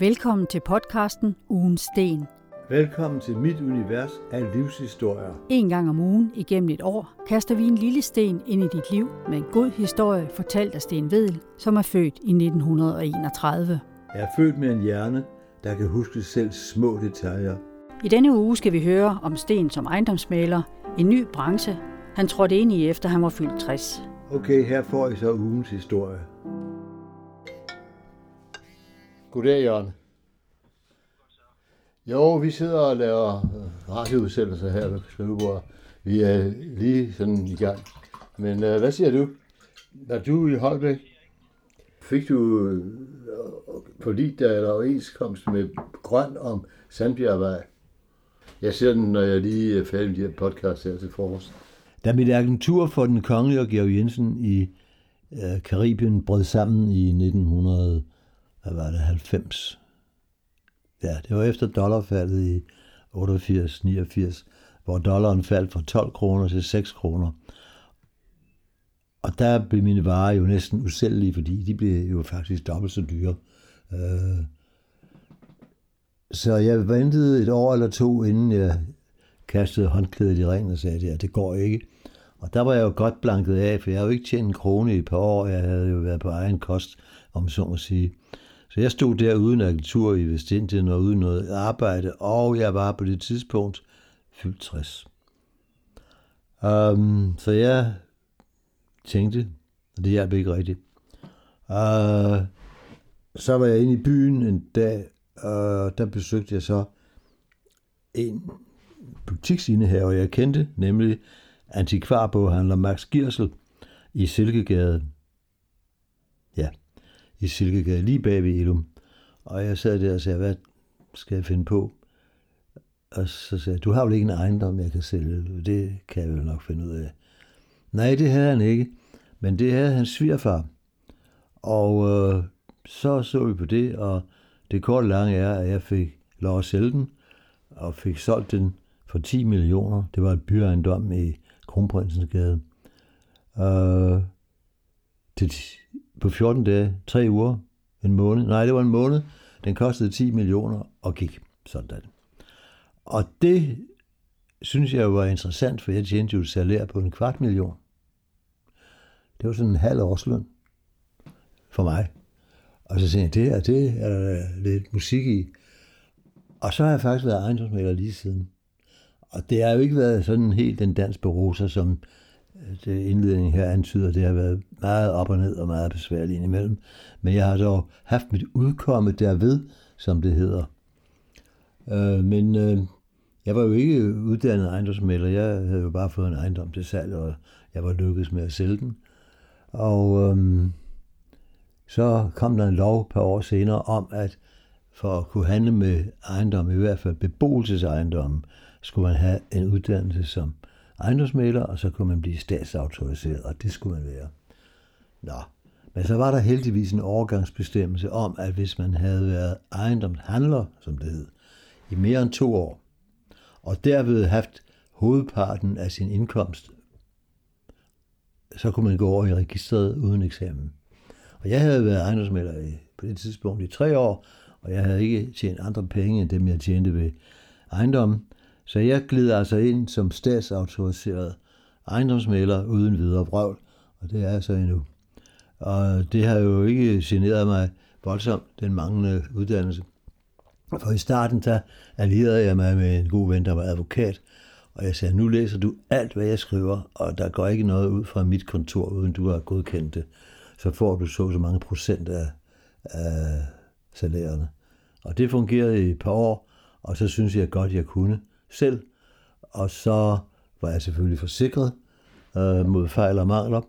Velkommen til podcasten Ugens Sten. Velkommen til mit univers af livshistorier. En gang om ugen igennem et år kaster vi en lille sten ind i dit liv med en god historie fortalt af Sten Vedel, som er født i 1931. Jeg er født med en hjerne, der kan huske selv små detaljer. I denne uge skal vi høre om Sten som ejendomsmaler, en ny branche, han trådte ind i efter han var fyldt 60. Okay, her får I så ugens historie. Goddag, Jørgen. Jo, vi sidder og laver øh, radioudsendelser her ved skrivebordet. Vi er lige sådan i gang. Men uh, hvad siger du? Er du i Holbæk? Fik du uh, forlig der eller overenskomst med Grøn om Sandbjergvej? Jeg ser den, når jeg lige er færdig med de her podcast her til forårs. Da mit agentur for den kongelige og Georg Jensen i uh, Karibien brød sammen i 1900 hvad var det, 90. Ja, det var efter dollarfaldet i 88-89, hvor dollaren faldt fra 12 kroner til 6 kroner. Og der blev mine varer jo næsten usælgelige, fordi de blev jo faktisk dobbelt så dyre. Øh, så jeg ventede et år eller to, inden jeg kastede håndklædet i ringen og sagde, at det går ikke. Og der var jeg jo godt blanket af, for jeg havde jo ikke tjent en krone i et par år. Jeg havde jo været på egen kost, om så må sige. Så jeg stod der uden agentur i Vestindien og uden noget arbejde, og jeg var på det tidspunkt fyldt 60. Um, øhm, så jeg tænkte, og det hjalp ikke rigtigt. Uh, så var jeg inde i byen en dag, og der besøgte jeg så en butiksindehaver, jeg kendte, nemlig antikvarboghandler Max Girsel i Silkegade. I Silkegade, lige bag ved Ilum. Og jeg sad der og sagde, hvad skal jeg finde på? Og så sagde jeg, du har vel ikke en ejendom, jeg kan sælge? Det kan jeg vel nok finde ud af. Nej, det havde han ikke. Men det havde hans svigerfar. Og øh, så så vi på det, og det korte lange er, at jeg fik lov at sælge den, og fik solgt den for 10 millioner. Det var et byejendom i Kronprinsens Gade. Øh, til på 14 dage, 3 uger, en måned. Nej, det var en måned. Den kostede 10 millioner og gik sådan. Og det synes jeg var interessant, for jeg tjente jo et salær på en kvart million. Det var sådan en halv årsløn for mig. Og så tænkte jeg, det, her, det er der lidt musik i. Og så har jeg faktisk været ejendomsmaler lige siden. Og det har jo ikke været sådan helt den dans på roser, som det øh, indledning her antyder, det har været meget op og ned og meget besværligt indimellem. Men jeg har dog haft mit udkomme derved, som det hedder. Øh, men øh, jeg var jo ikke uddannet ejendomsmælder. Jeg havde jo bare fået en ejendom til salg, og jeg var lykkedes med at sælge den. Og øh, så kom der en lov et par år senere om, at for at kunne handle med ejendom, i hvert fald beboelsesejendomme, skulle man have en uddannelse som ejendomsmaler, og så kunne man blive statsautoriseret, og det skulle man være. Nå, men så var der heldigvis en overgangsbestemmelse om, at hvis man havde været ejendomshandler, som det hed, i mere end to år, og derved haft hovedparten af sin indkomst, så kunne man gå over i registret uden eksamen. Og jeg havde været ejendomsmaler på det tidspunkt i tre år, og jeg havde ikke tjent andre penge end dem, jeg tjente ved ejendommen. Så jeg glider altså ind som statsautoriseret ejendomsmaler uden videre vrøvl, og det er jeg så endnu. Og det har jo ikke generet mig voldsomt, den manglende uddannelse. For i starten, der allierede jeg mig med en god ven, der var advokat, og jeg sagde, nu læser du alt, hvad jeg skriver, og der går ikke noget ud fra mit kontor, uden du har godkendt det. Så får du så så mange procent af, af salærerne. Og det fungerede i et par år, og så synes jeg godt, jeg kunne selv. Og så var jeg selvfølgelig forsikret øh, mod fejl og mangler.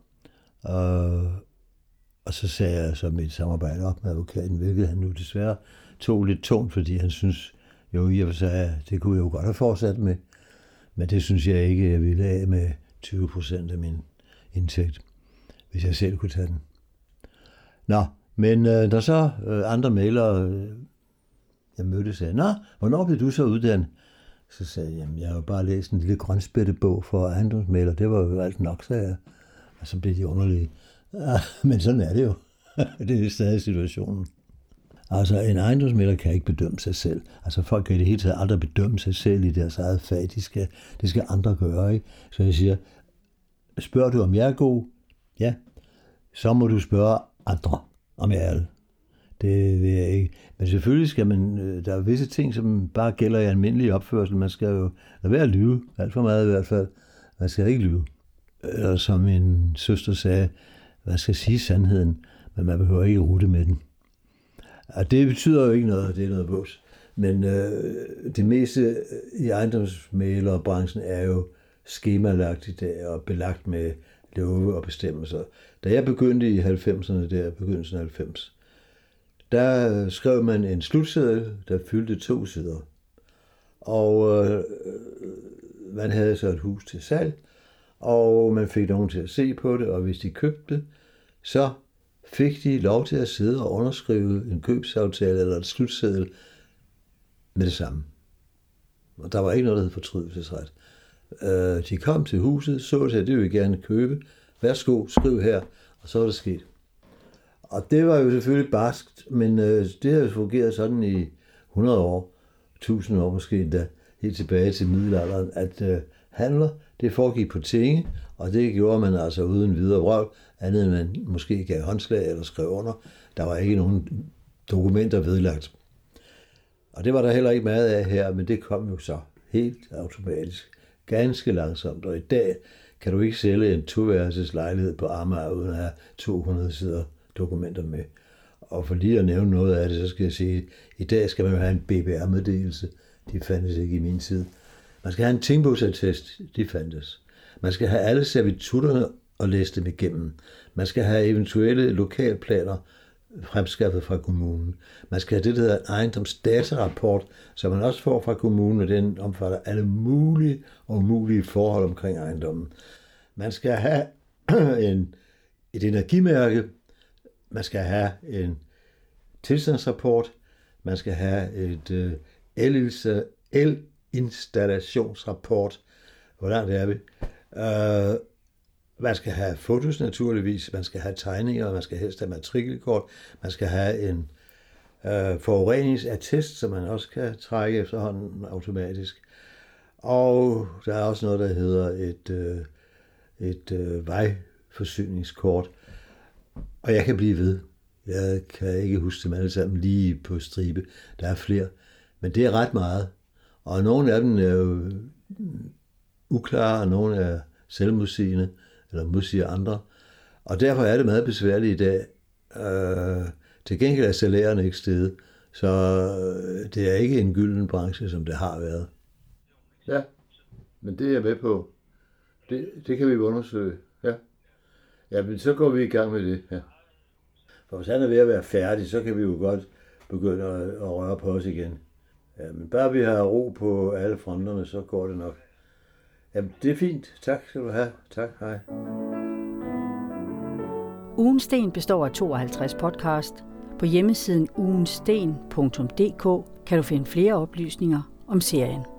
Øh, og så sagde jeg så mit samarbejde op med advokaten, hvilket han nu desværre tog lidt tungt, fordi han synes jo i og for sig, det kunne jeg jo godt have fortsat med. Men det synes jeg ikke, jeg ville af med 20 procent af min indtægt, hvis jeg selv kunne tage den. Nå, men øh, der så øh, andre mailere, øh, jeg mødte, sagde, Nå, hvornår blev du så uddannet? Så sagde jeg, jamen, jeg har jo bare læst en lille grønspættebog for ejendomsmaler. Det var jo alt nok, sagde jeg. Og så blev de underlige. Ja, men sådan er det jo. det er stadig situationen. Altså, en ejendomsmælder kan ikke bedømme sig selv. Altså, folk kan i det hele taget aldrig bedømme sig selv i deres eget fag. De skal, det skal andre gøre, ikke? Så jeg siger, spørger du, om jeg er god? Ja. Så må du spørge andre, om jeg er det. Det vil jeg ikke. Men selvfølgelig skal man, øh, der er visse ting, som bare gælder i almindelig opførsel. Man skal jo lade være at lyve, alt for meget i hvert fald. Man skal ikke lyve. Eller som min søster sagde, man skal sige sandheden, men man behøver ikke rute med den. Og det betyder jo ikke noget, det er noget vås. Men øh, det meste i ejendomsmælerbranchen er jo skemalagt i dag og belagt med love og bestemmelser. Da jeg begyndte i 90'erne, der begyndelsen af 90'erne, der skrev man en slutseddel, der fyldte to sider. Og øh, man havde så et hus til salg, og man fik nogen til at se på det, og hvis de købte det, så fik de lov til at sidde og underskrive en købsaftale eller et slutseddel med det samme. Og der var ikke noget, der hed fortrydelsesret. Øh, de kom til huset, så til, at det ville gerne købe. Værsgo, skriv her, og så var det sket. Og det var jo selvfølgelig barskt, men øh, det har jo fungeret sådan i 100 år, 1000 år måske endda, helt tilbage til middelalderen, at øh, handler, det foregik på tinge, og det gjorde man altså uden videre vrøv, andet end man måske gav håndslag eller skrev under. Der var ikke nogen dokumenter vedlagt. Og det var der heller ikke meget af her, men det kom jo så helt automatisk, ganske langsomt. Og i dag kan du ikke sælge en toværelses lejlighed på Amager uden at have 200 sider dokumenter med. Og for lige at nævne noget af det, så skal jeg sige, at i dag skal man have en BBR-meddelelse. De fandtes ikke i min tid. Man skal have en tingbogsattest. De fandtes. Man skal have alle servitutterne og læse dem igennem. Man skal have eventuelle lokalplaner fremskaffet fra kommunen. Man skal have det, der hedder en ejendomsdatarapport, som man også får fra kommunen, og den omfatter alle mulige og umulige forhold omkring ejendommen. Man skal have en, et energimærke, man skal have en tilstandsrapport, man skal have et øh, elinstallationsrapport, hvor langt er vi? Øh, man skal have fotos naturligvis, man skal have tegninger, man skal helst have matrikelkort, man skal have en øh, forureningsattest, som man også kan trække efterhånden automatisk. Og der er også noget, der hedder et, øh, et øh, vejforsyningskort. Og jeg kan blive ved. Jeg kan ikke huske dem alle sammen lige på stribe. Der er flere. Men det er ret meget. Og nogle af dem er jo mm, uklare, og nogle er selvmodsigende, eller modsiger andre. Og derfor er det meget besværligt i dag. Øh, til gengæld er salærerne ikke steget, så øh, det er ikke en gylden branche, som det har været. Ja, men det er jeg med på. Det, det kan vi undersøge. Ja. men så går vi i gang med det. Ja. For hvis han er ved at være færdig, så kan vi jo godt begynde at, at røre på os igen. Ja, men bare vi har ro på alle fronterne, så går det nok. Jamen, det er fint. Tak skal du have. Tak, hej. Ugensten består af 52 podcast. På hjemmesiden ugensten.dk kan du finde flere oplysninger om serien.